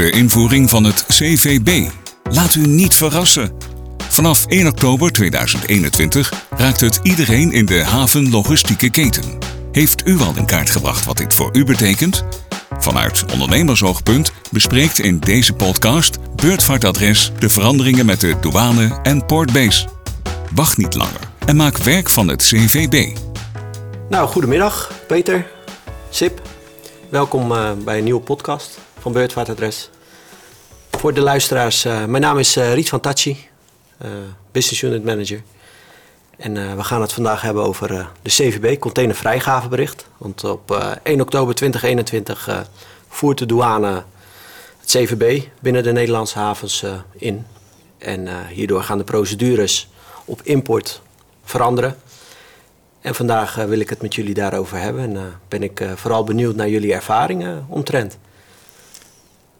de invoering van het CVB. Laat u niet verrassen. Vanaf 1 oktober 2021 raakt het iedereen in de havenlogistieke keten. Heeft u al in kaart gebracht wat dit voor u betekent? Vanuit ondernemersoogpunt bespreekt in deze podcast Beurtvaartadres de veranderingen met de douane en portbase. Wacht niet langer en maak werk van het CVB. Nou, goedemiddag Peter, Sip. Welkom uh, bij een nieuwe podcast van Beurtvaartadres. Voor de luisteraars, uh, mijn naam is uh, Riet van Tachi, Business Unit Manager. En we gaan het vandaag hebben over de CVB, containervrijgavebericht. Want op 1 oktober 2021 voert de douane het CVB binnen de Nederlandse havens in. En hierdoor gaan de procedures op import veranderen. En vandaag wil ik het met jullie daarover hebben. En ben ik vooral benieuwd naar jullie ervaringen omtrent.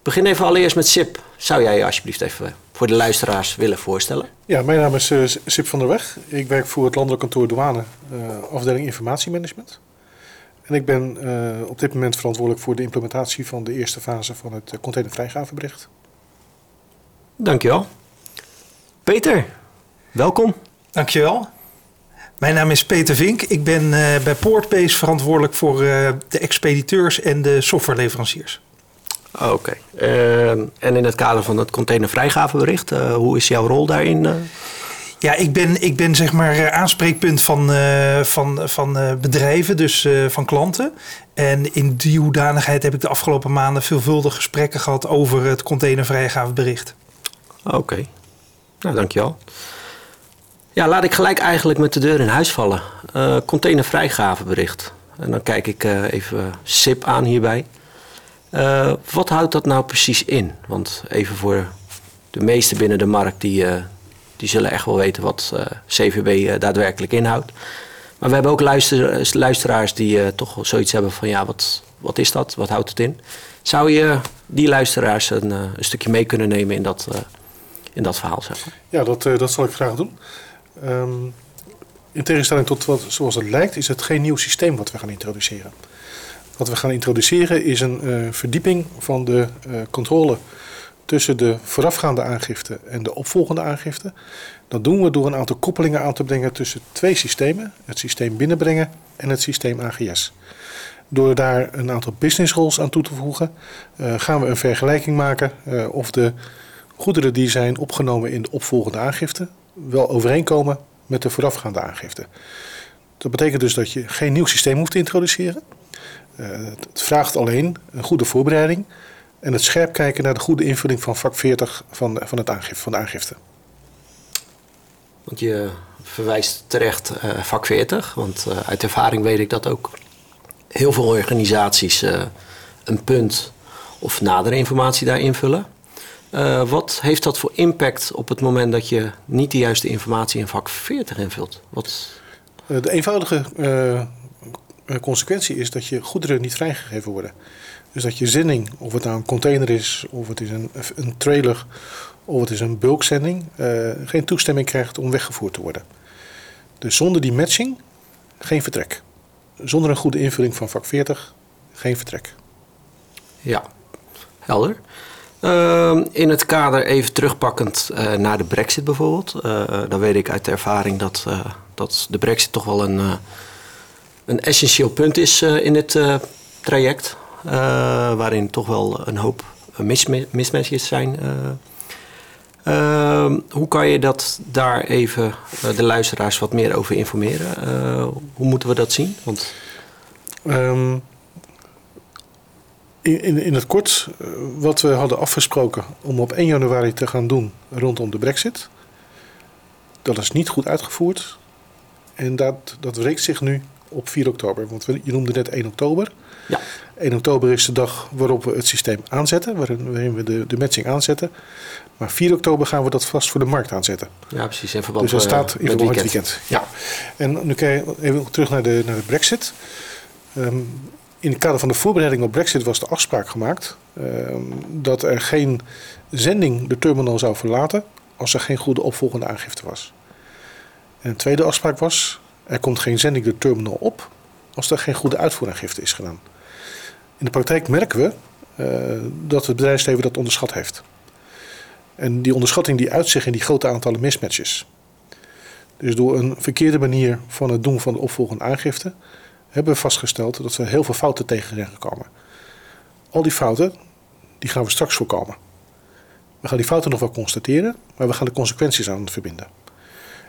Begin even allereerst met Sip. Zou jij je alsjeblieft even voor de luisteraars willen voorstellen? Ja, mijn naam is Sip van der Weg. Ik werk voor het Landelijk Kantoor Douane, afdeling informatiemanagement. En ik ben op dit moment verantwoordelijk voor de implementatie van de eerste fase van het containervrijgavebericht. Dankjewel. Peter, welkom. Dankjewel. Mijn naam is Peter Vink. Ik ben uh, bij Portbase verantwoordelijk voor uh, de expediteurs en de softwareleveranciers. Oké. Okay. Uh, en in het kader van het containervrijgavebericht, hoe is jouw rol daarin? Ja, ik ben, ik ben zeg maar aanspreekpunt van, van, van bedrijven, dus van klanten. En in die hoedanigheid heb ik de afgelopen maanden veelvuldig gesprekken gehad over het containervrijgavebericht. Oké. Okay. Nou, dankjewel. Ja, laat ik gelijk eigenlijk met de deur in huis vallen. Containervrijgavebericht. En dan kijk ik even SIP aan hierbij. Uh, wat houdt dat nou precies in? Want even voor de meesten binnen de markt, die, die zullen echt wel weten wat CVB daadwerkelijk inhoudt. Maar we hebben ook luister, luisteraars die toch zoiets hebben van ja, wat, wat is dat? Wat houdt het in? Zou je die luisteraars een, een stukje mee kunnen nemen in dat, in dat verhaal? Zeg maar? Ja, dat, dat zal ik graag doen. Um, in tegenstelling tot wat, zoals het lijkt, is het geen nieuw systeem wat we gaan introduceren. Wat we gaan introduceren is een uh, verdieping van de uh, controle tussen de voorafgaande aangifte en de opvolgende aangifte. Dat doen we door een aantal koppelingen aan te brengen tussen twee systemen: het systeem binnenbrengen en het systeem AGS. Door daar een aantal business roles aan toe te voegen, uh, gaan we een vergelijking maken of de goederen die zijn opgenomen in de opvolgende aangifte wel overeenkomen met de voorafgaande aangifte. Dat betekent dus dat je geen nieuw systeem hoeft te introduceren. Uh, het vraagt alleen een goede voorbereiding en het scherp kijken naar de goede invulling van vak 40 van, van, het aangifte, van de aangifte. Want je verwijst terecht uh, vak 40, want uh, uit ervaring weet ik dat ook heel veel organisaties een punt of nadere informatie daar invullen. Wat heeft dat voor impact op het moment dat je niet de juiste informatie in vak 40 invult? Wat... De eenvoudige consequentie is dat je goederen niet vrijgegeven worden. Dus dat je zending, of het nou een container is, of het is een, een trailer, of het is een bulkzending, geen toestemming krijgt om weggevoerd te worden. Dus zonder die matching geen vertrek. Zonder een goede invulling van vak 40 geen vertrek. Ja, helder. Uh, in het kader even terugpakkend uh, naar de brexit bijvoorbeeld. Dan weet ik uit de ervaring dat, dat de brexit toch wel een, een essentieel punt is in dit traject. waarin toch wel een hoop mismatches zijn. Ehm, hoe kan je dat daar even de luisteraars wat meer over informeren? hoe moeten we dat zien? Want... Um in, in het kort, eh, wat we hadden afgesproken om op 1 januari te gaan doen rondom de brexit, dat is niet goed uitgevoerd. En dat, dat zich nu op 4 oktober. Want je noemde net 1 oktober. Ja. 1 oktober is de dag waarop we het systeem aanzetten, waarin, waarin we de, de matching aanzetten. Maar 4 oktober gaan we dat vast voor de markt aanzetten. Ja, precies. In verband dus dat staat in verband met het weekend. Ja. En nu kijk je even terug naar de, naar de brexit. Um, in het kader van de voorbereiding op Brexit was de afspraak gemaakt uh, dat er geen zending de terminal zou verlaten als er geen goede opvolgende aangifte was. En de tweede afspraak was: er komt geen zending de terminal op als er geen goede uitvoeraangifte is gedaan. In de praktijk merken we dat het bedrijfsleven dat onderschat heeft. En die onderschatting die uit zich in die grote aantallen mismatches. Dus door een verkeerde manier van het doen van de opvolgende aangifte hebben we vastgesteld dat we heel veel fouten tegen zijn gekomen. Al die fouten die gaan we straks voorkomen. We gaan die fouten nog wel constateren, maar we gaan de consequenties aan verbinden.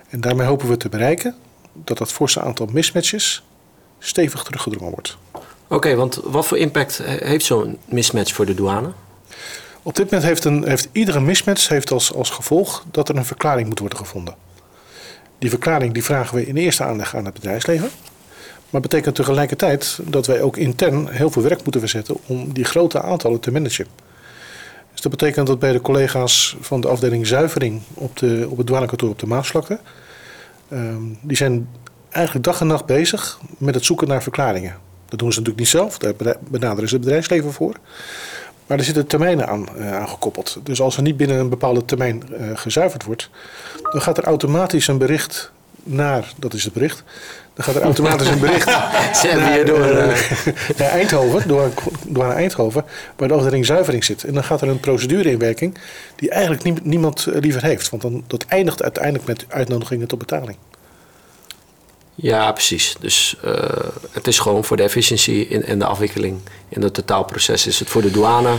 En daarmee hopen we te bereiken dat dat forse aantal mismatches stevig teruggedrongen wordt. Oké, want wat voor impact heeft zo'n mismatch voor de douane? Op dit moment heeft, een, heeft iedere mismatch heeft als, als gevolg dat er een verklaring moet worden gevonden. Die verklaring die vragen we in eerste aanleg aan het bedrijfsleven. Maar betekent tegelijkertijd dat wij ook intern heel veel werk moeten verzetten om die grote aantallen te managen. Dus dat betekent dat bij de collega's van de afdeling zuivering op, de, op het douanekantoor op de Maasvlakte, um, die zijn eigenlijk dag en nacht bezig met het zoeken naar verklaringen. Dat doen ze natuurlijk niet zelf, daar benaderen ze het bedrijfsleven voor. Maar er zitten termijnen aan, uh, aan gekoppeld. Dus als er niet binnen een bepaalde termijn uh, gezuiverd wordt, dan gaat er automatisch een bericht naar, dat is het bericht, dan gaat er automatisch een bericht naar, door, uh, naar Eindhoven, door, door naar Eindhoven, waar de afdeling zuivering zit. En dan gaat er een procedure in werking die eigenlijk nie, niemand liever heeft. Want dan, dat eindigt uiteindelijk met uitnodigingen tot betaling. Ja, precies. Dus uh, het is gewoon voor de efficiëntie in, in de afwikkeling in het totaalproces is het voor de douane.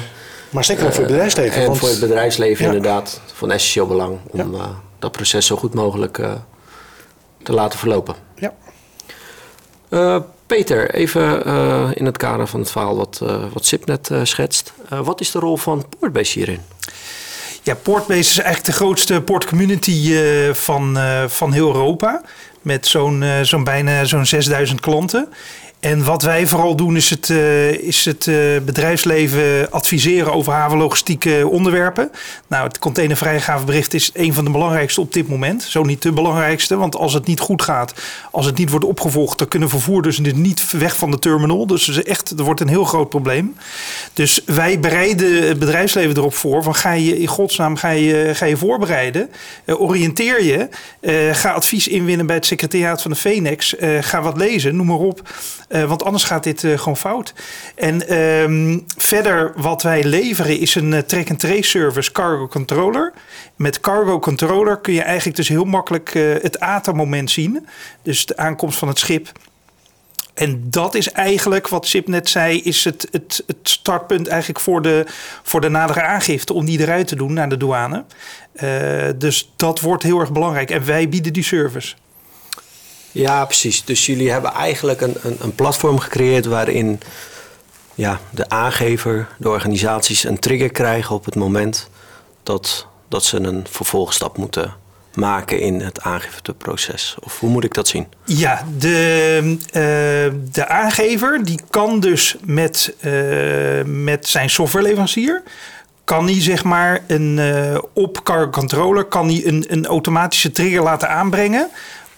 Maar zeker ook voor het bedrijfsleven. En want, voor het bedrijfsleven ja. inderdaad van essentieel belang om ja. dat proces zo goed mogelijk te laten verlopen. Ja. Peter, even in het kader van het verhaal wat, wat Sip net schetst. wat is de rol van Portbase hierin? Ja, Portbase is eigenlijk de grootste portcommunity van, van heel Europa met zo'n uh, zo'n bijna zo'n 6000 klanten. En wat wij vooral doen is het, uh, is het uh, bedrijfsleven adviseren over havenlogistieke onderwerpen. Nou, het containervrijgavebericht is een van de belangrijkste op dit moment. Zo niet de belangrijkste, want als het niet goed gaat, als het niet wordt opgevolgd, dan kunnen vervoerders niet weg van de terminal. Dus het is echt, er wordt een heel groot probleem. Dus wij bereiden het bedrijfsleven erop voor. Van ga je in godsnaam ga je, ga je voorbereiden, uh, oriënteer je, ga advies inwinnen bij het secretariaat van de Phoenix, ga wat lezen, noem maar op. Uh, want anders gaat dit uh, gewoon fout. En um, verder wat wij leveren is een uh, track-and-trace service Cargo Controller. Met Cargo Controller kun je eigenlijk dus heel makkelijk het ATA-moment zien. Dus de aankomst van het schip. En dat is eigenlijk, wat Sip net zei, is het, het, het startpunt eigenlijk voor de, voor de nadere aangifte. Om die eruit te doen naar de douane. dus dat wordt heel erg belangrijk. En wij bieden die service. Ja, precies. Dus jullie hebben eigenlijk een, een, een, platform gecreëerd waarin ja, de aangever, de organisaties een trigger krijgen op het moment dat, dat ze een vervolgstap moeten maken in het aangifteproces? Of hoe moet ik dat zien? Ja, de, uh, de aangever die kan dus met, uh, met zijn softwareleverancier kan hij zeg maar een, uh, op Cargo Controller kan hij een, een automatische trigger laten aanbrengen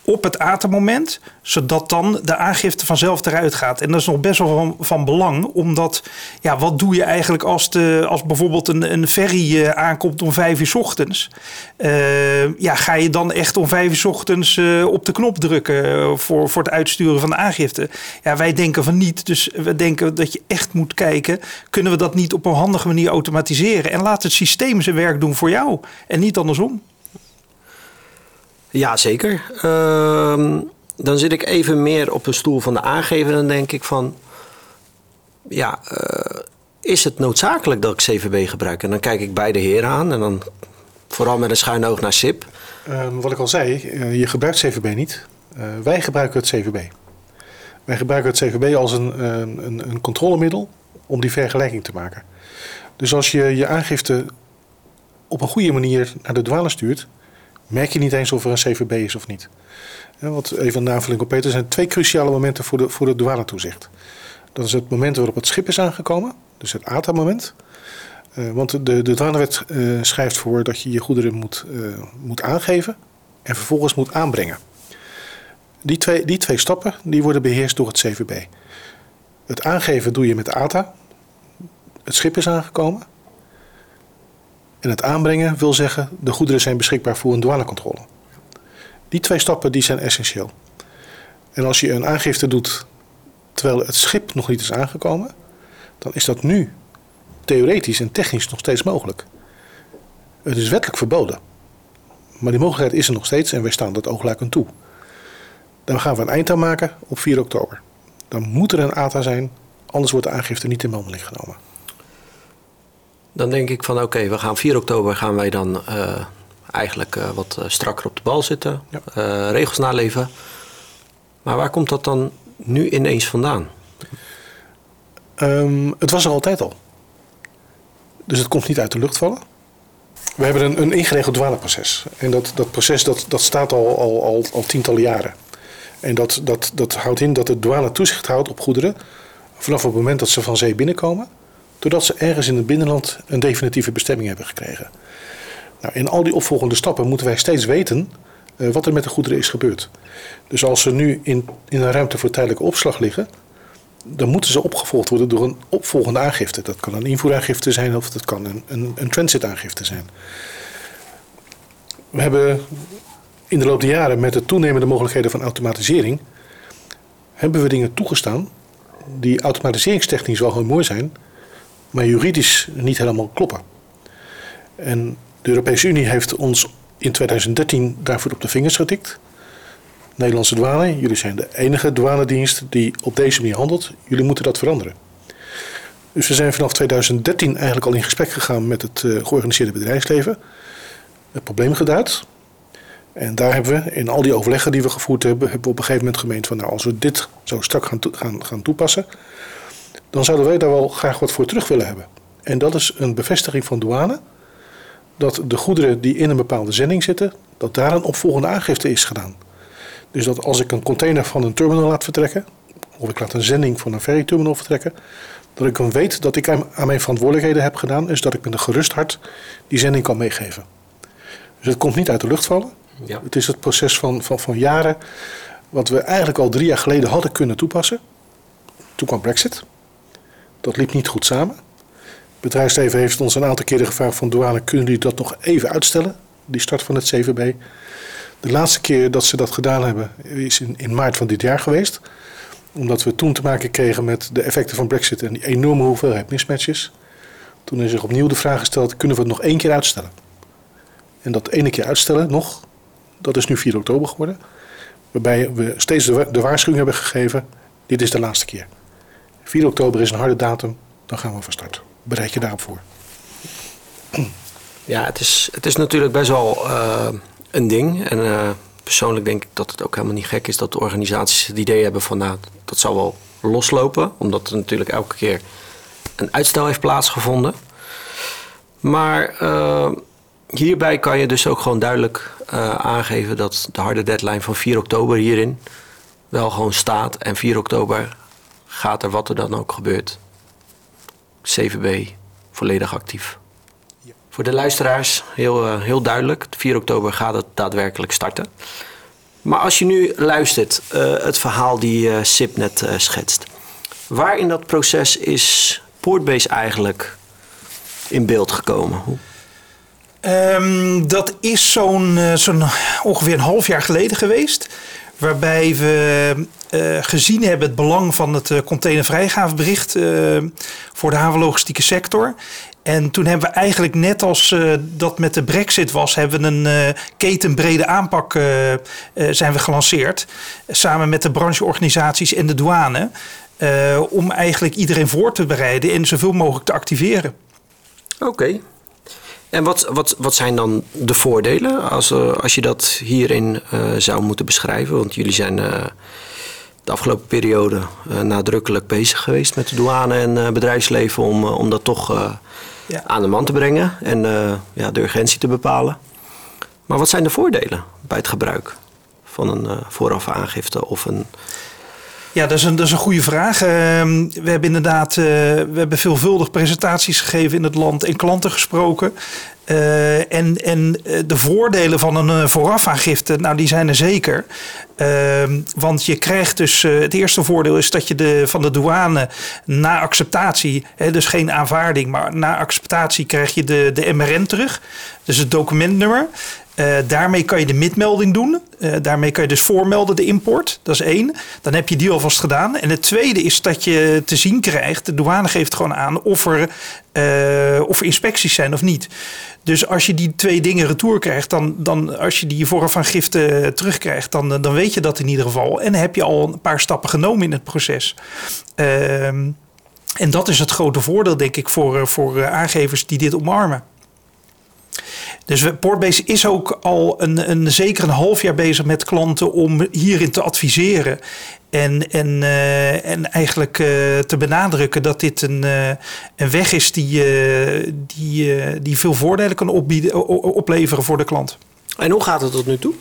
op het ATA-moment, zodat dan de aangifte vanzelf eruit gaat. En dat is nog best wel van, van belang, omdat ja, wat doe je eigenlijk als, de, als bijvoorbeeld een, een ferry uh, aankomt om vijf uur ochtends? Uh, ja, ga je dan echt om vijf uur ochtends uh, op de knop drukken voor, voor het uitsturen van de aangifte? Ja, wij denken van niet. Dus we denken dat je echt moet kijken, kunnen we dat niet op een handige manier automatiseren? En laat het systeem zijn werk doen voor jou en niet andersom. Ja, zeker. Uh, dan zit ik even meer op de stoel van de aangever. Dan denk ik van... Ja, uh, is het noodzakelijk dat ik CVB gebruik? En dan kijk ik beide heren aan. En dan vooral met een schuin oog naar SIP. Uh, wat ik al zei, uh, je gebruikt CVB niet. wij gebruiken het CVB. Wij gebruiken het CVB als een, een, een controlemiddel om die vergelijking te maken. Dus als je je aangifte op een goede manier naar de douane stuurt merk je niet eens of er een CVB is of niet. Wat even een aanvulling op Peter, er zijn twee cruciale momenten voor de, voor de douanetoezicht. Dat is het moment waarop het schip is aangekomen, dus het ATA-moment. Uh, want de, de douanewet uh, schrijft voor dat je je goederen moet, uh, moet aangeven en vervolgens moet aanbrengen. Die twee, die twee stappen die worden beheerst door het CVB. Het aangeven doe je met de ATA. Het schip is aangekomen. En het aanbrengen wil zeggen, de goederen zijn beschikbaar voor een douanecontrole. Die twee stappen die zijn essentieel. En als je een aangifte doet terwijl het schip nog niet is aangekomen, dan is dat nu theoretisch en technisch nog steeds mogelijk. Het is wettelijk verboden. Maar die mogelijkheid is er nog steeds en wij staan dat oogluikend toe. Dan gaan we een eind aan maken op 4 oktober. Dan moet er een ATA zijn, anders wordt de aangifte niet in behandeling genomen. Dan denk ik van oké, we gaan 4 oktober gaan wij dan uh, eigenlijk uh, wat eh, strakker op de bal zitten, ja. regels naleven. Maar waar komt dat dan nu ineens vandaan? Um, het was er altijd al. Dus het komt niet uit de lucht vallen. We hebben een, een ingeregeld douaneproces. En dat, dat proces dat, dat staat al, al, al, al tientallen jaren. En dat, dat, dat houdt in dat de douane toezicht houdt op goederen vanaf het moment dat ze van zee binnenkomen, doordat ze ergens in het binnenland een definitieve bestemming hebben gekregen. Nou, in al die opvolgende stappen moeten wij steeds weten uh, wat er met de goederen is gebeurd. Dus als ze nu in, in een ruimte voor tijdelijke opslag liggen, dan moeten ze opgevolgd worden door een opvolgende aangifte. Dat kan een invoeraangifte zijn of dat kan een, een, een transitaangifte zijn. We hebben in de loop der jaren met de toenemende mogelijkheden van automatisering, hebben we dingen toegestaan die automatiseringstechnisch wel heel mooi zijn, maar juridisch niet helemaal kloppen. En de Europese Unie heeft ons in 2013 daarvoor op de vingers getikt. Nederlandse douane, jullie zijn de enige douanedienst die op deze manier handelt. Jullie moeten dat veranderen. Dus we zijn vanaf 2013 eigenlijk al in gesprek gegaan met het uh, georganiseerde bedrijfsleven. Het probleem geduid. En daar hebben we, in al die overleggen die we gevoerd hebben, hebben we op een gegeven moment gemeend van nou, als we dit zo strak gaan, gaan, gaan toepassen, dan zouden wij daar wel graag wat voor terug willen hebben. En dat is een bevestiging van douane, dat de goederen die in een bepaalde zending zitten, dat daar een opvolgende aangifte is gedaan. Dus dat als ik een container van een terminal laat vertrekken, of ik laat een zending van een ferryterminal vertrekken, dat ik dan weet dat ik aan mijn verantwoordelijkheden heb gedaan, is dat ik met een gerust hart die zending kan meegeven. Dus het komt niet uit de lucht vallen. Ja. Het is het proces van, van, van jaren wat we eigenlijk al drie jaar geleden hadden kunnen toepassen. Toen kwam Brexit. Dat liep niet goed samen. Het bedrijfsleven heeft ons een aantal keren gevraagd van douane, kunnen jullie dat nog even uitstellen? Die start van het CVB. De laatste keer dat ze dat gedaan hebben is in, in maart van dit jaar geweest. Omdat we toen te maken kregen met de effecten van Brexit en die enorme hoeveelheid mismatches. Toen is zich opnieuw de vraag gesteld, kunnen we het nog één keer uitstellen? En dat ene keer uitstellen nog, dat is nu 4 oktober geworden. Waarbij we steeds de, de waarschuwing hebben gegeven: dit is de laatste keer. 4 oktober is een harde datum, dan gaan we van start. Bereid je daarop voor. Ja, het is, het is natuurlijk best wel uh, een ding. En uh, persoonlijk denk ik dat het ook helemaal niet gek is dat de organisaties het idee hebben van nou, dat zal wel loslopen. Omdat er natuurlijk elke keer een uitstel heeft plaatsgevonden. Maar uh, hierbij kan je dus ook gewoon duidelijk aangeven dat de harde deadline van 4 oktober hierin wel gewoon staat. En 4 oktober gaat er wat er dan ook gebeurt. CVB volledig actief. Ja. Voor de luisteraars heel, uh, heel duidelijk. 4 oktober gaat het daadwerkelijk starten. Maar als je nu luistert, uh, het verhaal die Sip net schetst. Waar in dat proces is Portbase eigenlijk in beeld gekomen? Hoe Um, dat is zo'n zo'n ongeveer een half jaar geleden geweest. Waarbij we uh, gezien hebben het belang van het uh, containervrijgavebericht voor de havenlogistieke sector. En toen hebben we eigenlijk net als dat met de brexit was, hebben we een ketenbrede aanpak zijn we gelanceerd. Samen met de brancheorganisaties en de douane. om eigenlijk iedereen voor te bereiden en zoveel mogelijk te activeren. Oké. En wat, wat, wat zijn dan de voordelen als, uh, als je dat hierin uh, zou moeten beschrijven? Want jullie zijn uh, de afgelopen periode nadrukkelijk bezig geweest met de douane en bedrijfsleven om, om dat toch ja. aan de man te brengen en ja, de urgentie te bepalen. Maar wat zijn de voordelen bij het gebruik van een vooraf aangifte of een ja, dat is een, dat is een goede vraag. Uh, we hebben inderdaad uh, we hebben veelvuldig presentaties gegeven in het land en klanten gesproken. Uh, en, en eh, de voordelen van een voorafaangifte, nou die zijn er zeker. Ehm, want je krijgt dus, het eerste voordeel is dat je de, van de douane na acceptatie, hè, dus geen aanvaarding, maar na acceptatie krijg je de, de MRN terug. Dus het documentnummer. Uh, daarmee kan je de midmelding doen. Uh, daarmee kan je dus voormelden de import. Dat is één. Dan heb je die alvast gedaan. En het tweede is dat je te zien krijgt. De douane geeft gewoon aan of er, uh, of inspecties zijn of niet. Dus als je die twee dingen retour krijgt, dan, dan als je die voorafgifte terugkrijgt, dan, dan weet je dat in ieder geval. En heb je al een paar stappen genomen in het proces. Ehm, en dat is het grote voordeel, denk ik, voor, voor aangevers die dit omarmen. Dus Portbase is ook al een, een, zeker een half jaar bezig met klanten om hierin te adviseren. En, en, uh, en eigenlijk uh, te benadrukken dat dit een, uh, een weg is die, die, die veel voordelen kan opleveren voor de klant. En hoe gaat het tot nu toe?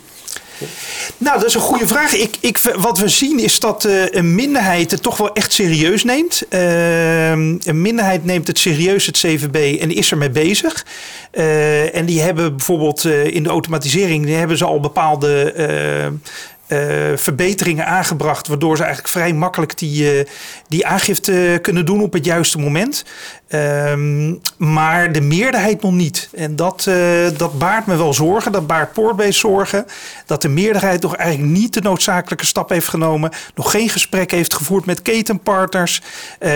Nou, dat is een goede vraag. Ik, ik, wat we zien is dat uh, een minderheid het toch wel echt serieus neemt. Uh, een minderheid neemt het serieus, het CVB, en is ermee bezig. Uh, en die hebben bijvoorbeeld in de automatisering die hebben ze al bepaalde verbeteringen aangebracht, waardoor ze eigenlijk vrij makkelijk die, uh, die aangifte kunnen doen op het juiste moment. Um, maar de meerderheid nog niet. En dat, uh, dat baart me wel zorgen, dat baart Portbase zorgen, dat de meerderheid nog eigenlijk niet de noodzakelijke stap heeft genomen, nog geen gesprek heeft gevoerd met ketenpartners,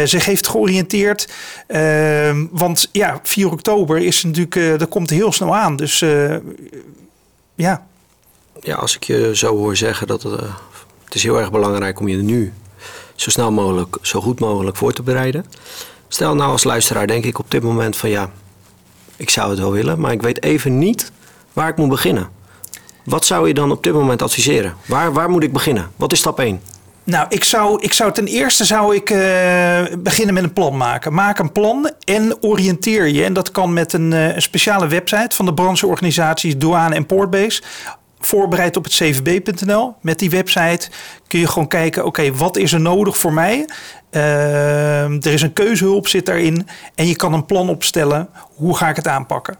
zich heeft georiënteerd. Ehm, want ja, 4 oktober is natuurlijk, dat komt heel snel aan. Dus ja ja, als ik je zo hoor zeggen dat het, uh, het is heel erg belangrijk om je nu zo snel mogelijk, zo goed mogelijk voor te bereiden. Stel nou als luisteraar denk ik op dit moment van ja, ik zou het wel willen, maar ik weet even niet waar ik moet beginnen. Wat zou je dan op dit moment adviseren? Waar, waar moet ik beginnen? Wat is stap 1? Nou, ik zou, ik zou ten eerste zou ik uh, beginnen met een plan maken. Maak een plan en oriënteer je. En dat kan met een, uh, een speciale website van de brancheorganisaties Douane en Portbase voorbereid op het cvb.nl. Met die website kun je gewoon kijken, oké, wat is er nodig voor mij? Uh, er is een keuzehulp zit daarin en je kan een plan opstellen. Hoe ga ik het aanpakken?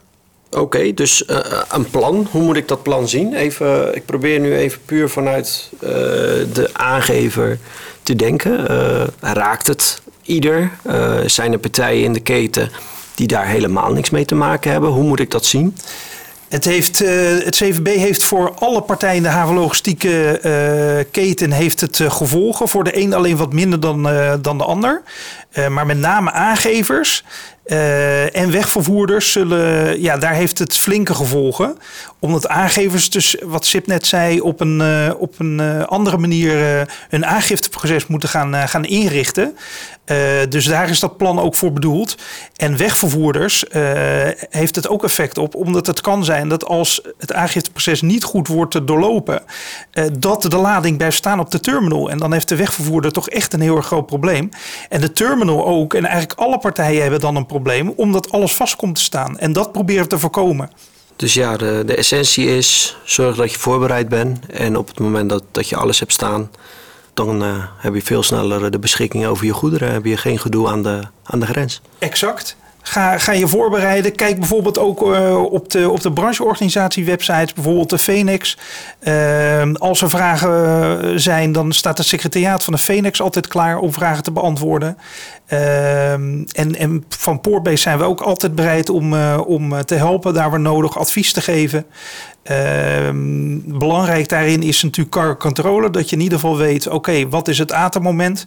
Oké, dus uh, een plan. Hoe moet ik dat plan zien? Even, ik probeer nu even puur vanuit uh, de aangever te denken. raakt het ieder? zijn er partijen in de keten die daar helemaal niks mee te maken hebben? Hoe moet ik dat zien? Het, heeft, uh, het CVB heeft voor alle partijen in de havenlogistieke uh, keten heeft het uh, gevolgen. Voor de een alleen wat minder dan, dan de ander. maar met name aangevers en wegvervoerders zullen, ja, daar heeft het flinke gevolgen. Omdat aangevers, dus wat Sip net zei, op een, op een andere manier hun aangifteproces moeten gaan, gaan inrichten. Uh, dus daar is dat plan ook voor bedoeld. En wegvervoerders uh, heeft het ook effect op, omdat het kan zijn dat als het aangifteproces niet goed wordt doorlopen, uh, dat de lading blijft staan op de terminal. En dan heeft de wegvervoerder toch echt een heel erg groot probleem. En de terminal ook. En eigenlijk alle partijen hebben dan een probleem, omdat alles vast komt te staan. En dat proberen we te voorkomen. Dus ja, de, de essentie is zorg dat je voorbereid bent. En op het moment dat, dat je alles hebt staan, dan uh, heb je veel sneller de beschikking over je goederen. Heb je geen gedoe aan de, aan de grens. Exact. Ga, ga je voorbereiden. Kijk bijvoorbeeld ook uh, op de, op de brancheorganisatie websites, bijvoorbeeld de Phoenix. Uh, als er vragen zijn, dan staat het secretariaat van de Phoenix altijd klaar om vragen te beantwoorden. en, en van Poortbase zijn we ook altijd bereid om, om te helpen, daar waar nodig advies te geven. Belangrijk daarin is natuurlijk cargo controle. Dat je in ieder geval weet, oké, wat is het atermoment?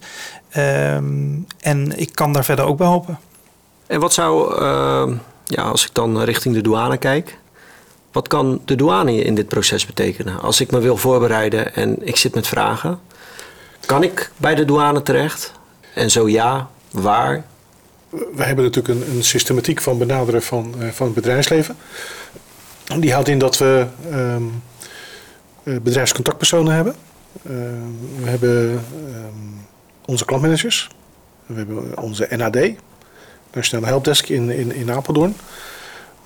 En ik kan daar verder ook bij helpen. En wat zou, uh, ja, als ik dan richting de douane kijk... Wat kan de douane in dit proces betekenen? Als ik me wil voorbereiden en ik zit met vragen... Kan ik bij de douane terecht? En zo ja, waar? We hebben natuurlijk een, een systematiek van benaderen van, uh, van het bedrijfsleven. Die houdt in dat we um, bedrijfscontactpersonen hebben. Uh, we hebben onze klantmanagers. We hebben onze NAD, Nationale Helpdesk in, in, in Apeldoorn.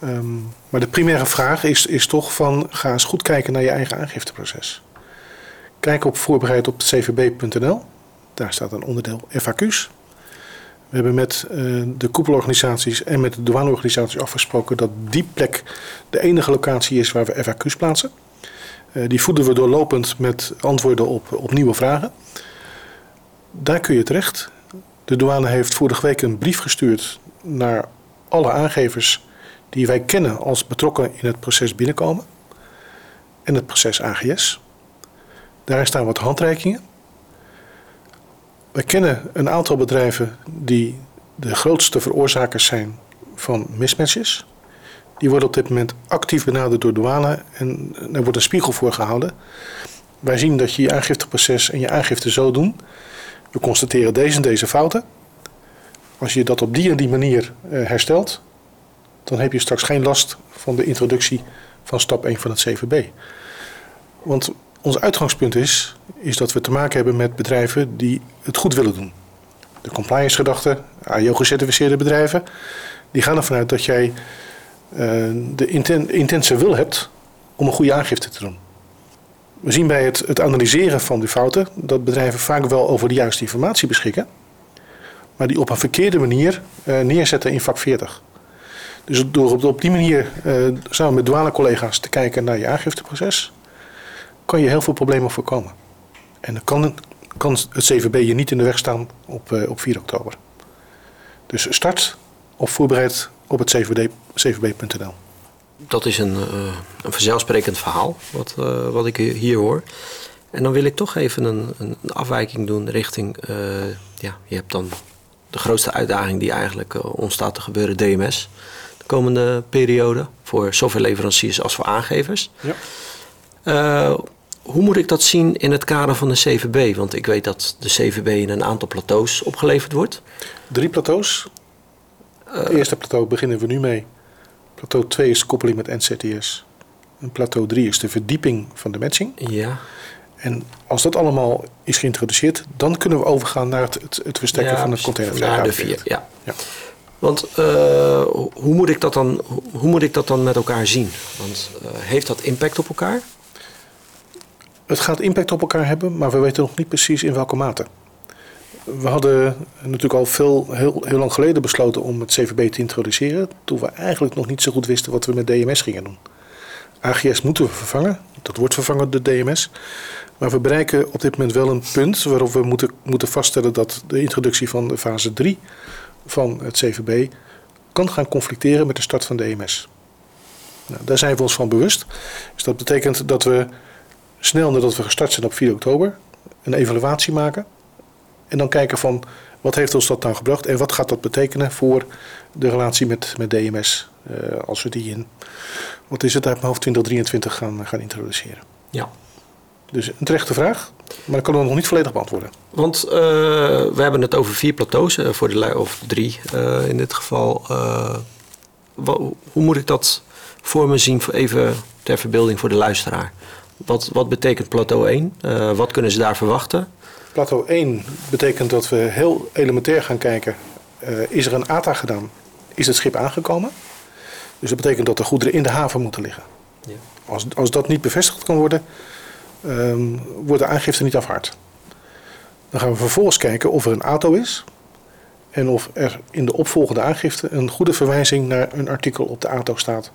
Um, maar de primaire vraag is, is toch van ga eens goed kijken naar je eigen aangifteproces. Kijk op voorbereid op cvb.nl. Daar staat een onderdeel FAQ's. We hebben met uh, de koepelorganisaties en met de douaneorganisaties afgesproken dat die plek de enige locatie is waar we FAQ's plaatsen. Uh, die voeden we doorlopend met antwoorden op, op nieuwe vragen. Daar kun je terecht. De douane heeft vorige week een brief gestuurd naar alle aangevers die wij kennen als betrokken in het proces binnenkomen. en het proces AGS. Daarin staan wat handreikingen. Wij kennen een aantal bedrijven die de grootste veroorzakers zijn van mismatches. Die worden op dit moment actief benaderd door douane en er wordt een spiegel voor gehouden. Wij zien dat je je aangifteproces en je aangifte zo doen. We constateren deze en deze fouten. Als je dat op die en die manier eh, herstelt, dan heb je straks geen last van de introductie van stap 1 van het CVB. Want ons uitgangspunt is, is dat we te maken hebben met bedrijven die het goed willen doen. De compliance gedachte, AIO-gecertificeerde bedrijven, die gaan ervan uit dat jij uh, de inten intense wil hebt om een goede aangifte te doen. We zien bij het, het analyseren van die fouten dat bedrijven vaak wel over de juiste informatie beschikken, maar die op een verkeerde manier uh, neerzetten in vak 40. Dus door op, die manier uh, samen met douane-collega's te kijken naar je aangifteproces, kan je heel veel problemen voorkomen. En dan kan, kan het CVB je niet in de weg staan op, uh, op 4 oktober. Dus start of voorbereid op het cvb.nl. Dat is een, uh, een vanzelfsprekend verhaal, wat, uh, wat ik hier hoor. En dan wil ik toch even een, een afwijking doen richting, ja, je hebt dan de grootste uitdaging die eigenlijk ontstaat te gebeuren, DMS. De komende periode, voor zowel leveranciers als voor aangevers. Ja. Hoe moet ik dat zien in het kader van de CVB? Want ik weet dat de CVB in een aantal plateaus opgeleverd wordt. Drie plateaus. Het eerste plateau beginnen we nu mee. Plateau 2 is de koppeling met NCTS. En plateau 3 is de verdieping van de matching. Ja. En als dat allemaal is geïntroduceerd, dan kunnen we overgaan naar het, het, het versterken ja, van het vier, ja. ja. Want uh, hoe, moet ik dat dan, hoe moet ik dat dan met elkaar zien? Want uh, heeft dat impact op elkaar? Het gaat impact op elkaar hebben, maar we weten nog niet precies in welke mate. We hadden natuurlijk al veel, heel, heel lang geleden besloten om het CVB te introduceren, toen we eigenlijk nog niet zo goed wisten wat we met DMS gingen doen. AGS moeten we vervangen, dat wordt vervangen door DMS. Maar we bereiken op dit moment wel een punt waarop we moeten, moeten vaststellen dat de introductie van de fase 3 van het CVB kan gaan conflicteren met de start van DMS. Nou, daar zijn we ons van bewust. Dus dat betekent dat we snel nadat we gestart zijn op 4 oktober een evaluatie maken. En dan kijken van wat heeft ons dat nou gebracht en wat gaat dat betekenen voor de relatie met, met DMS. Uh, als we die in, wat is het uit mijn hoofd, 2023 gaan, gaan introduceren. Ja. Dus een terechte vraag, maar ik kan hem nog niet volledig beantwoorden. Want uh, we hebben het over vier plateaus, uh, voor de, of drie in dit geval. Wat, hoe moet ik dat voor me zien, voor even ter verbeelding voor de luisteraar? Wat, wat betekent plateau 1? Uh, wat kunnen ze daar verwachten? Plateau 1 betekent dat we heel elementair gaan kijken. Uh, is er een ATA gedaan? Is het schip aangekomen? Dus dat betekent dat de goederen in de haven moeten liggen. Ja. Als, als dat niet bevestigd kan worden, um, wordt de aangifte niet afhaard. Dan gaan we vervolgens kijken of er een ATO is. En of er in de opvolgende aangifte een goede verwijzing naar een artikel op de ATO staat.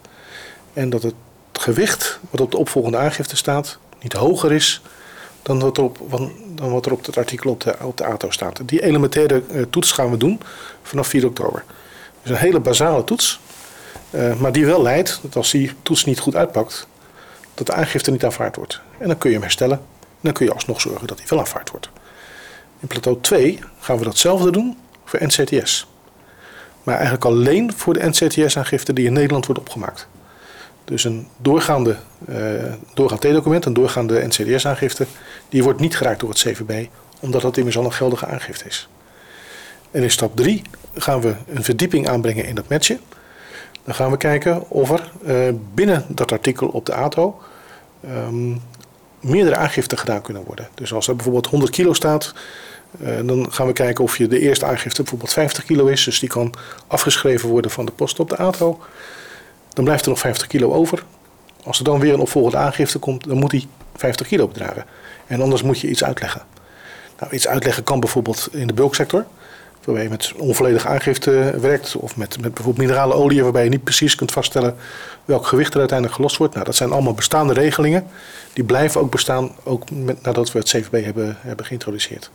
En dat het gewicht wat op de opvolgende aangifte staat niet hoger is dan wat er op, dan er op het artikel op de, op ATO staat. Die elementaire uh, toets gaan we doen vanaf 4 oktober. Dus een hele basale toets, uh, maar die wel leidt dat als die toets niet goed uitpakt, dat de aangifte niet aanvaard wordt. En dan kun je hem herstellen en dan kun je alsnog zorgen dat die wel aanvaard wordt. In plateau 2 gaan we datzelfde doen voor NCTS. Maar eigenlijk alleen voor de NCTS-aangifte die in Nederland wordt opgemaakt. Dus een doorgaande, uh, doorgaand T-document, een doorgaande NCDS-aangifte, die wordt niet geraakt door het CVB, omdat dat immers al een geldige aangifte is. En in stap 3 gaan we een verdieping aanbrengen in dat matchen. Dan gaan we kijken of er uh, binnen dat artikel op de ATO um, meerdere aangiften gedaan kunnen worden. Dus als er bijvoorbeeld 100 kilo staat, uh, dan gaan we kijken of je de eerste aangifte bijvoorbeeld 50 kilo is. Dus die kan afgeschreven worden van de post op de ATO. Dan blijft er nog 50 kilo over. Als er dan weer een opvolgende aangifte komt, dan moet die 50 kilo bedragen. En anders moet je iets uitleggen. Nou, iets uitleggen kan bijvoorbeeld in de bulksector. Waarbij je met onvolledige aangifte werkt. Of met, met bijvoorbeeld minerale olie, waarbij je niet precies kunt vaststellen welk gewicht er uiteindelijk gelost wordt. Nou, dat zijn allemaal bestaande regelingen. Die blijven ook bestaan, ook met, nadat we het CVB hebben, hebben geïntroduceerd.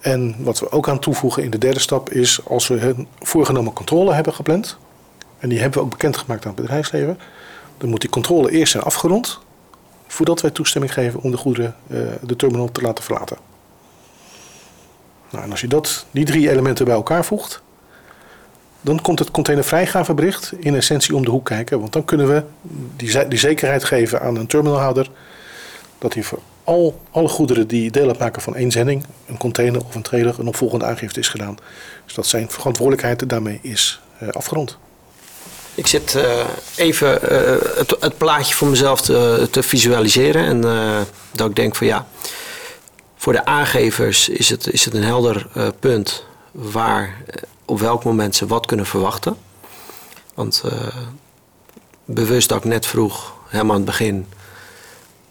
En wat we ook aan toevoegen in de derde stap is, als we een voorgenomen controle hebben gepland, en die hebben we ook bekendgemaakt aan het bedrijfsleven. dan moet die controle eerst zijn afgerond voordat wij toestemming geven om de goederen uh, de terminal te laten verlaten. Nou, en als je dat, die drie elementen bij elkaar voegt, dan komt het containervrijgavebericht in essentie om de hoek kijken. Want dan kunnen we die, die zekerheid geven aan een terminalhouder dat hij voor al, alle goederen die deel uitmaken van één zending, een container of een trailer, een opvolgende aangifte is gedaan. Dus dat zijn verantwoordelijkheid daarmee is uh, afgerond. Ik zit uh, even uh, het, plaatje voor mezelf te, te visualiseren. En dat ik denk van ja, voor de aangevers is het, is het een helder punt waar op welk moment ze wat kunnen verwachten. Want bewust dat ik net vroeg, helemaal aan het begin,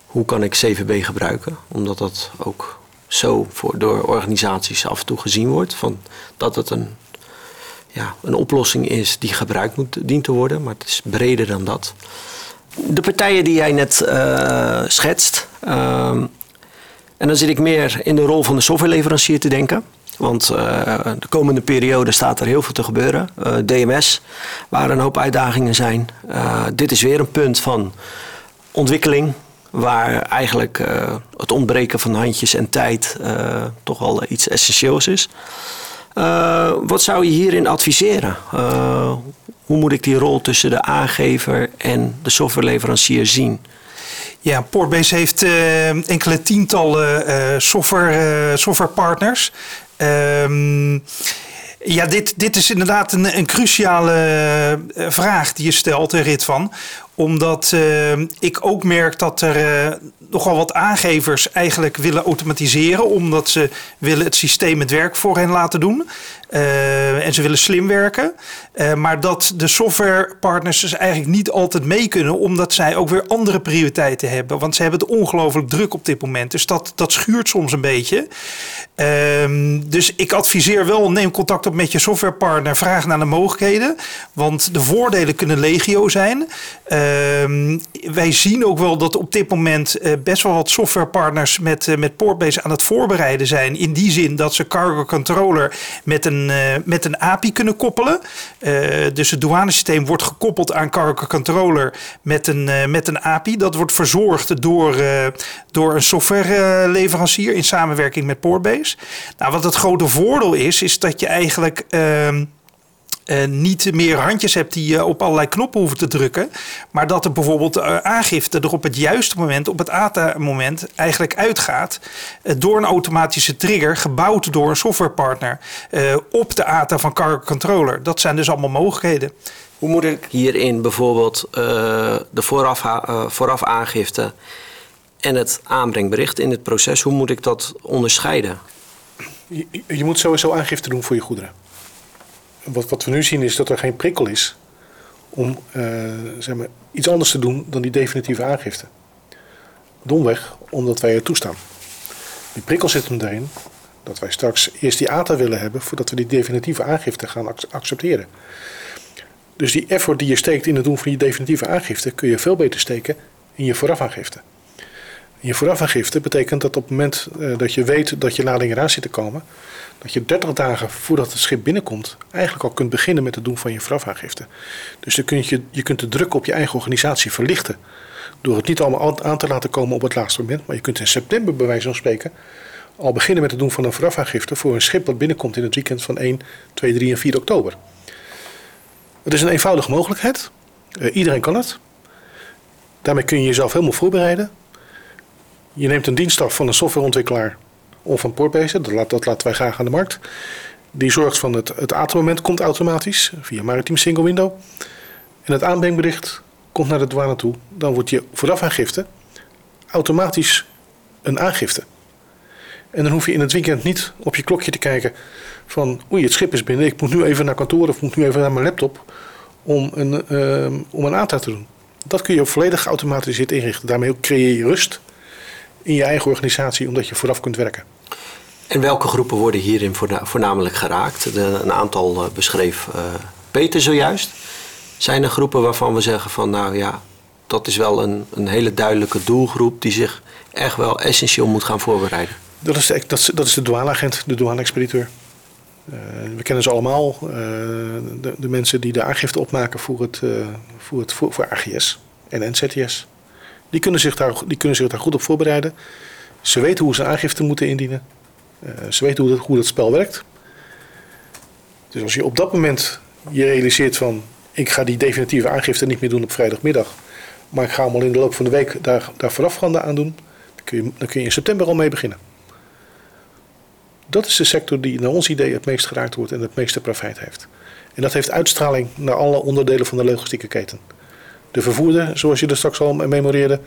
hoe kan ik CVB gebruiken? Omdat dat ook zo voor, door organisaties af en toe gezien wordt. Van dat het een, ja, een oplossing is die gebruikt moet, dient te worden. Maar het is breder dan dat. De partijen die jij net uh, schetst. Uh, en dan zit ik meer in de rol van de softwareleverancier te denken. Want uh, de komende periode staat er heel veel te gebeuren. Uh, DMS, waar een hoop uitdagingen zijn. Dit is weer een punt van ontwikkeling, waar eigenlijk het ontbreken van handjes en tijd toch wel iets essentieels is. Uh, wat zou je hierin adviseren? hoe moet ik die rol tussen de aangever en de softwareleverancier zien? Ja, Portbase heeft enkele tientallen software, softwarepartners. Ehm, ja, dit, dit is inderdaad een, een cruciale vraag die je stelt, Rit van omdat uh, ik ook merk dat er uh, nogal wat aangevers eigenlijk willen automatiseren. Omdat ze willen het systeem het werk voor hen laten doen. Uh, en ze willen slim werken. maar dat de softwarepartners dus eigenlijk niet altijd mee kunnen. Omdat zij ook weer andere prioriteiten hebben. Want ze hebben het ongelooflijk druk op dit moment. Dus dat, dat schuurt soms een beetje. Ehm, dus ik adviseer wel, neem contact op met je softwarepartner. Vraag naar de mogelijkheden. Want de voordelen kunnen legio zijn. Wij zien ook wel dat op dit moment uh, best wel wat softwarepartners met, uh, met Portbase aan het voorbereiden zijn. In die zin dat ze Cargo Controller met een, uh, met een API kunnen koppelen. dus het douanesysteem wordt gekoppeld aan Cargo Controller met een, met een API. Dat wordt verzorgd door, door een softwareleverancier in samenwerking met Portbase. Nou, wat het grote voordeel is, is dat je eigenlijk. Ehm, uh, niet meer handjes hebt die je op allerlei knoppen hoeven te drukken. Maar dat er bijvoorbeeld uh, aangifte er op het juiste moment, op het ATA-moment, eigenlijk uitgaat. Uh, door een automatische trigger, gebouwd door een softwarepartner. op de ATA van Cargo Controller. Dat zijn dus allemaal mogelijkheden. Hoe moet ik hierin bijvoorbeeld de vooraf, vooraf aangifte en het aanbrengbericht in het proces, hoe moet ik dat onderscheiden? Je, je moet sowieso aangifte doen voor je goederen wat, we nu zien is dat er geen prikkel is om uh, zeg maar, iets anders te doen dan die definitieve aangifte. Domweg omdat wij het toestaan. Die prikkel zit hem erin dat wij straks eerst die ATA willen hebben voordat we die definitieve aangifte gaan accepteren. Dus die effort die je steekt in het doen van die definitieve aangifte kun je veel beter steken in je voorafaangifte. Je voorafaangifte betekent dat op het moment uh, dat je weet dat je lading eraan zit te komen, dat je 30 dagen voordat het schip binnenkomt, eigenlijk al kunt beginnen met het doen van je voorafaangifte. Dus dan kun je, je kunt de druk op je eigen organisatie verlichten. Door het niet allemaal aan te laten komen op het laatste moment. Maar je kunt in september, bij wijze van spreken, al beginnen met het doen van een voorafaangifte voor een schip dat binnenkomt in het weekend van 1, 2, 3 en 4 oktober. Het is een eenvoudige mogelijkheid. Uh, iedereen kan het. Daarmee kun je jezelf helemaal voorbereiden. Je neemt een dienst af van een softwareontwikkelaar of van Portbase, dat, dat laten wij graag aan de markt. Die zorgt van het, het komt automatisch via Maritime Single Window. En het aanbrengbericht komt naar de douane toe. Dan wordt je vooraf aangifte automatisch een aangifte. En dan hoef je in het weekend niet op je klokje te kijken van oei, het schip is binnen, ik moet nu even naar kantoor of moet nu even naar mijn laptop om een, uh, om een aantal te doen. Dat kun je volledig geautomatiseerd inrichten. Daarmee creëer je rust in je eigen organisatie, omdat je vooraf kunt werken. En welke groepen worden hierin voornamelijk geraakt? De, een aantal uh, beschreef uh, Peter zojuist. Zijn er groepen waarvan we zeggen van nou ja, dat is wel een, een hele duidelijke doelgroep die zich echt wel essentieel moet gaan voorbereiden? Dat is de, dat is, dat is de douaneagent, de douane-expediteur. Uh, we kennen ze allemaal, de, de, mensen die de aangifte opmaken voor, het, voor, het, voor, voor AGS. en NZTS. Die kunnen, zich daar, die kunnen zich daar goed op voorbereiden. Ze weten hoe ze aangifte moeten indienen. Uh, ze weten hoe dat, hoe dat spel werkt. Dus als je op dat moment je realiseert van... ik ga die definitieve aangifte niet meer doen op vrijdagmiddag... maar ik ga hem al in de loop van de week daar, daar voorafgaande aan doen... Dan kun, je, dan kun je in september al mee beginnen. Dat is de sector die naar ons idee het meest geraakt wordt en het meeste profijt heeft. En dat heeft uitstraling naar alle onderdelen van de logistieke keten. De vervoerder, zoals je er straks al memoreerde,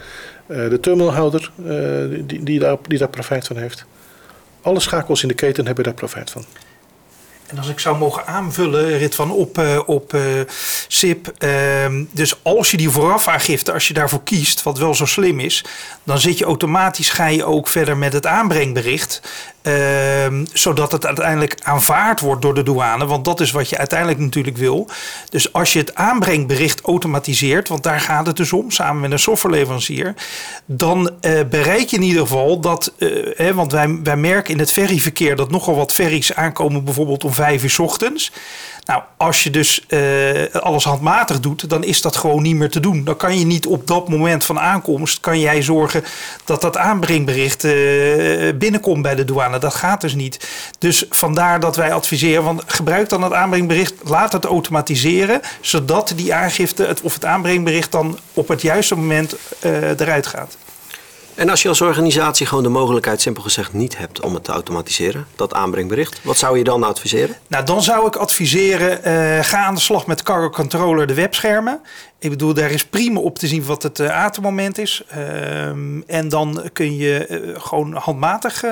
eh, de terminalhouder eh, die, die, daar, die daar profijt van heeft. Alle schakels in de keten hebben daar profijt van. En als ik zou mogen aanvullen, Rit van op, uh, op SIP. Uh, dus als je die voorafaangifte, als je daarvoor kiest, wat wel zo slim is, dan zit je automatisch, ga je ook verder met het aanbrengbericht. Ehm, zodat het uiteindelijk aanvaard wordt door de douane. Want dat is wat je uiteindelijk natuurlijk wil. Dus als je het aanbrengbericht automatiseert, want daar gaat het dus om, samen met een softwareleverancier. Dan uh, bereik je in ieder geval dat. Uh, hè, want wij, wij merken in het ferryverkeer dat nogal wat ferries aankomen, bijvoorbeeld om vijf uur ochtends. Nou, als je dus uh, alles handmatig doet, dan is dat gewoon niet meer te doen. Dan kan je niet op dat moment van aankomst, kan jij zorgen dat dat aanbrengbericht uh, binnenkomt bij de douane. Dat gaat dus niet. Dus vandaar dat wij adviseren, want gebruik dan het aanbrengbericht, laat het automatiseren, zodat die aangifte of het aanbrengbericht dan op het juiste moment uh, eruit gaat. En als je als organisatie gewoon de mogelijkheid, simpel gezegd, niet hebt om het te automatiseren, dat aanbrengbericht, wat zou je dan adviseren? Nou, dan zou ik adviseren, uh, ga aan de slag met Cargo Controller, de webschermen. Ik bedoel, daar is prima op te zien wat het uh, atemmoment is. Uh, en dan kun je uh, gewoon handmatig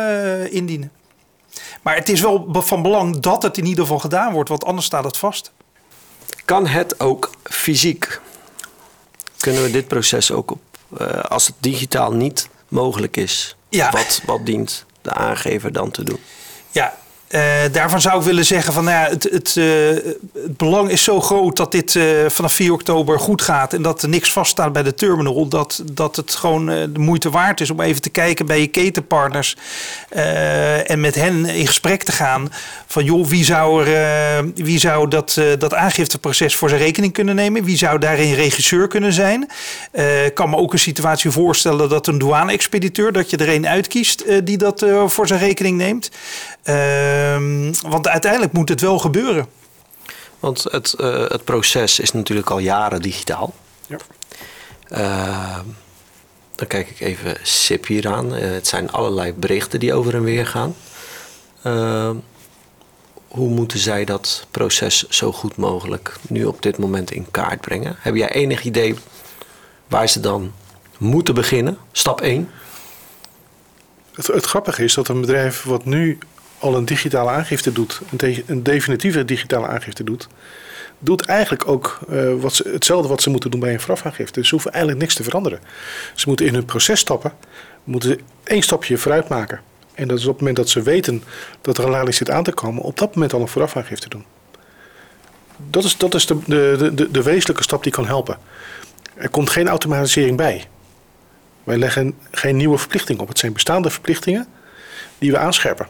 indienen. Maar het is wel van belang dat het in ieder geval gedaan wordt, want anders staat het vast. Kan het ook fysiek? Kunnen we dit proces ook op, als het digitaal niet mogelijk is, ja. wat, wat dient de aangever dan te doen? Ja, uh, daarvan zou ik willen zeggen van nou ja, het, het, uh, het belang is zo groot dat dit uh, vanaf 4 oktober goed gaat en dat er niks vaststaat bij de terminal. Dat, dat het gewoon de moeite waard is om even te kijken bij je ketenpartners en met hen in gesprek te gaan. Van joh, wie zou, er, wie zou dat, dat aangifteproces voor zijn rekening kunnen nemen? Wie zou daarin regisseur kunnen zijn? Ik kan me ook een situatie voorstellen dat een douane-expediteur, dat je er een uitkiest die dat voor zijn rekening neemt. Um, want uiteindelijk moet het wel gebeuren. Want het, uh, het proces is natuurlijk al jaren digitaal. Ja. Uh, dan kijk ik even SIP hier aan. Uh, het zijn allerlei berichten die over en weer gaan. Ehm, hoe moeten zij dat proces zo goed mogelijk nu op dit moment in kaart brengen? Heb jij enig idee waar ze dan moeten beginnen? Stap 1. Het, het grappige is dat een bedrijf wat nu al een digitale aangifte doet, een, de, een definitieve digitale aangifte doet, doet eigenlijk ook uh, wat ze, hetzelfde wat ze moeten doen bij een voorafaangifte. Dus ze hoeven eigenlijk niks te veranderen. Ze moeten in hun proces stappen, moeten één stapje vooruit maken. En dat is op het moment dat ze weten dat er een lading zit aan te komen, op dat moment al een voorafaangifte doen. Dat is, dat is de, de, de, de wezenlijke stap die kan helpen. Er komt geen automatisering bij. Wij leggen geen nieuwe verplichting op. Het zijn bestaande verplichtingen die we aanscherpen.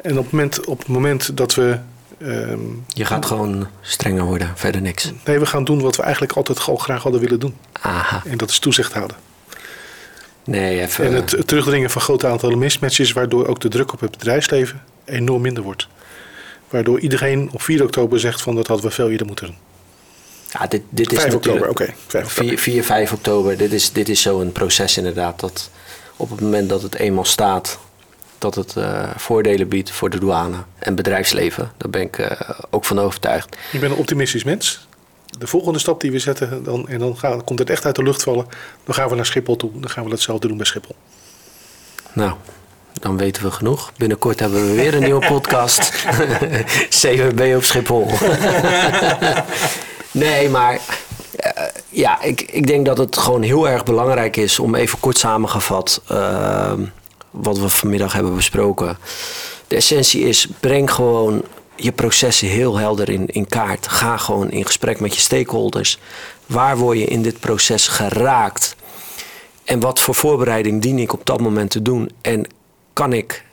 En op het moment, op het moment dat we. Um, je gaat gewoon strenger worden, verder niks. Nee, we gaan doen wat we eigenlijk altijd al graag hadden willen doen. Aha. En dat is toezicht houden. Nee, even. En het, terugdringen van grote aantallen mismatches, waardoor ook de druk op het bedrijfsleven enorm minder wordt. Waardoor iedereen op 4 oktober zegt van dat hadden we veel eerder moeten doen. Ja, dit, dit is 5 oktober, oké. Okay, 4, 4, 5 oktober, dit is, dit is zo'n proces inderdaad. Dat op het moment dat het eenmaal staat, dat het uh, voordelen biedt voor de douane en bedrijfsleven. Daar ben ik uh, ook van overtuigd. Ik ben een optimistisch mens. De volgende stap die we zetten, dan, en dan gaat, komt het echt uit de lucht vallen, dan gaan we naar Schiphol toe. Dan gaan we hetzelfde doen bij Schiphol. Nou, dan weten we genoeg. Binnenkort hebben we weer een nieuwe podcast. CWB op Schiphol. nee, maar uh, ja, ik, ik denk dat het gewoon heel erg belangrijk is om even kort samengevat wat we vanmiddag hebben besproken. De essentie is, breng gewoon je processen heel helder in, in kaart. Ga gewoon in gesprek met je stakeholders. Waar word je in dit proces geraakt? En wat voor voorbereiding dien ik op dat moment te doen? En kan ik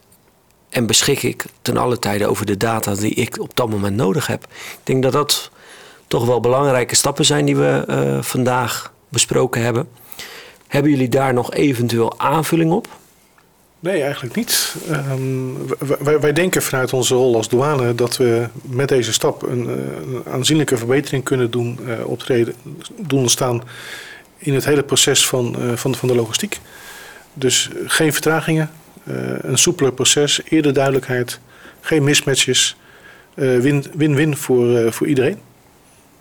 en beschik ik ten alle tijde over de data die ik op dat moment nodig heb? Ik denk dat dat toch wel belangrijke stappen zijn die we uh, vandaag besproken hebben. Hebben jullie daar nog eventueel aanvulling op? Nee, eigenlijk niet. Ehm, wij, denken vanuit onze rol als douane dat we met deze stap een, een aanzienlijke verbetering kunnen doen, uh, optreden, doen ontstaan in het hele proces van, uh, van, van de logistiek. Dus geen vertragingen, een soepeler proces, eerder duidelijkheid, geen mismatches, win-win voor, voor iedereen.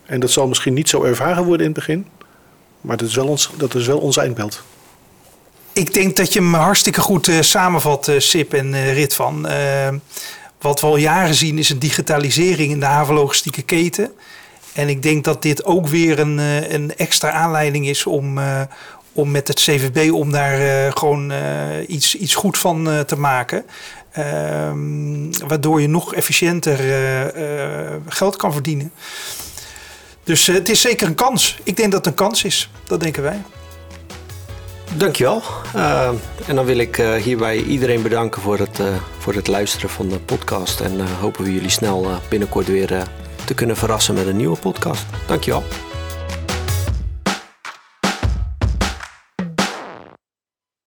En dat zal misschien niet zo ervaren worden in het begin, maar dat is wel ons, dat is wel ons eindbeeld. Ik denk dat je hem hartstikke goed uh, samenvat, uh, Sip en uh, Rit van. wat we al jaren zien is een digitalisering in de havenlogistieke keten. En ik denk dat dit ook weer een, een extra aanleiding is om, om met het CVB om daar gewoon iets, iets goed van te maken. Ehm, waardoor je nog efficiënter geld kan verdienen. Dus het is zeker een kans. Ik denk dat het een kans is. Dat denken wij. Dankjewel. Uh, en dan wil ik uh, hierbij iedereen bedanken voor het, uh, voor het luisteren van de podcast. En hopen we jullie snel binnenkort weer te kunnen verrassen met een nieuwe podcast. Dankjewel.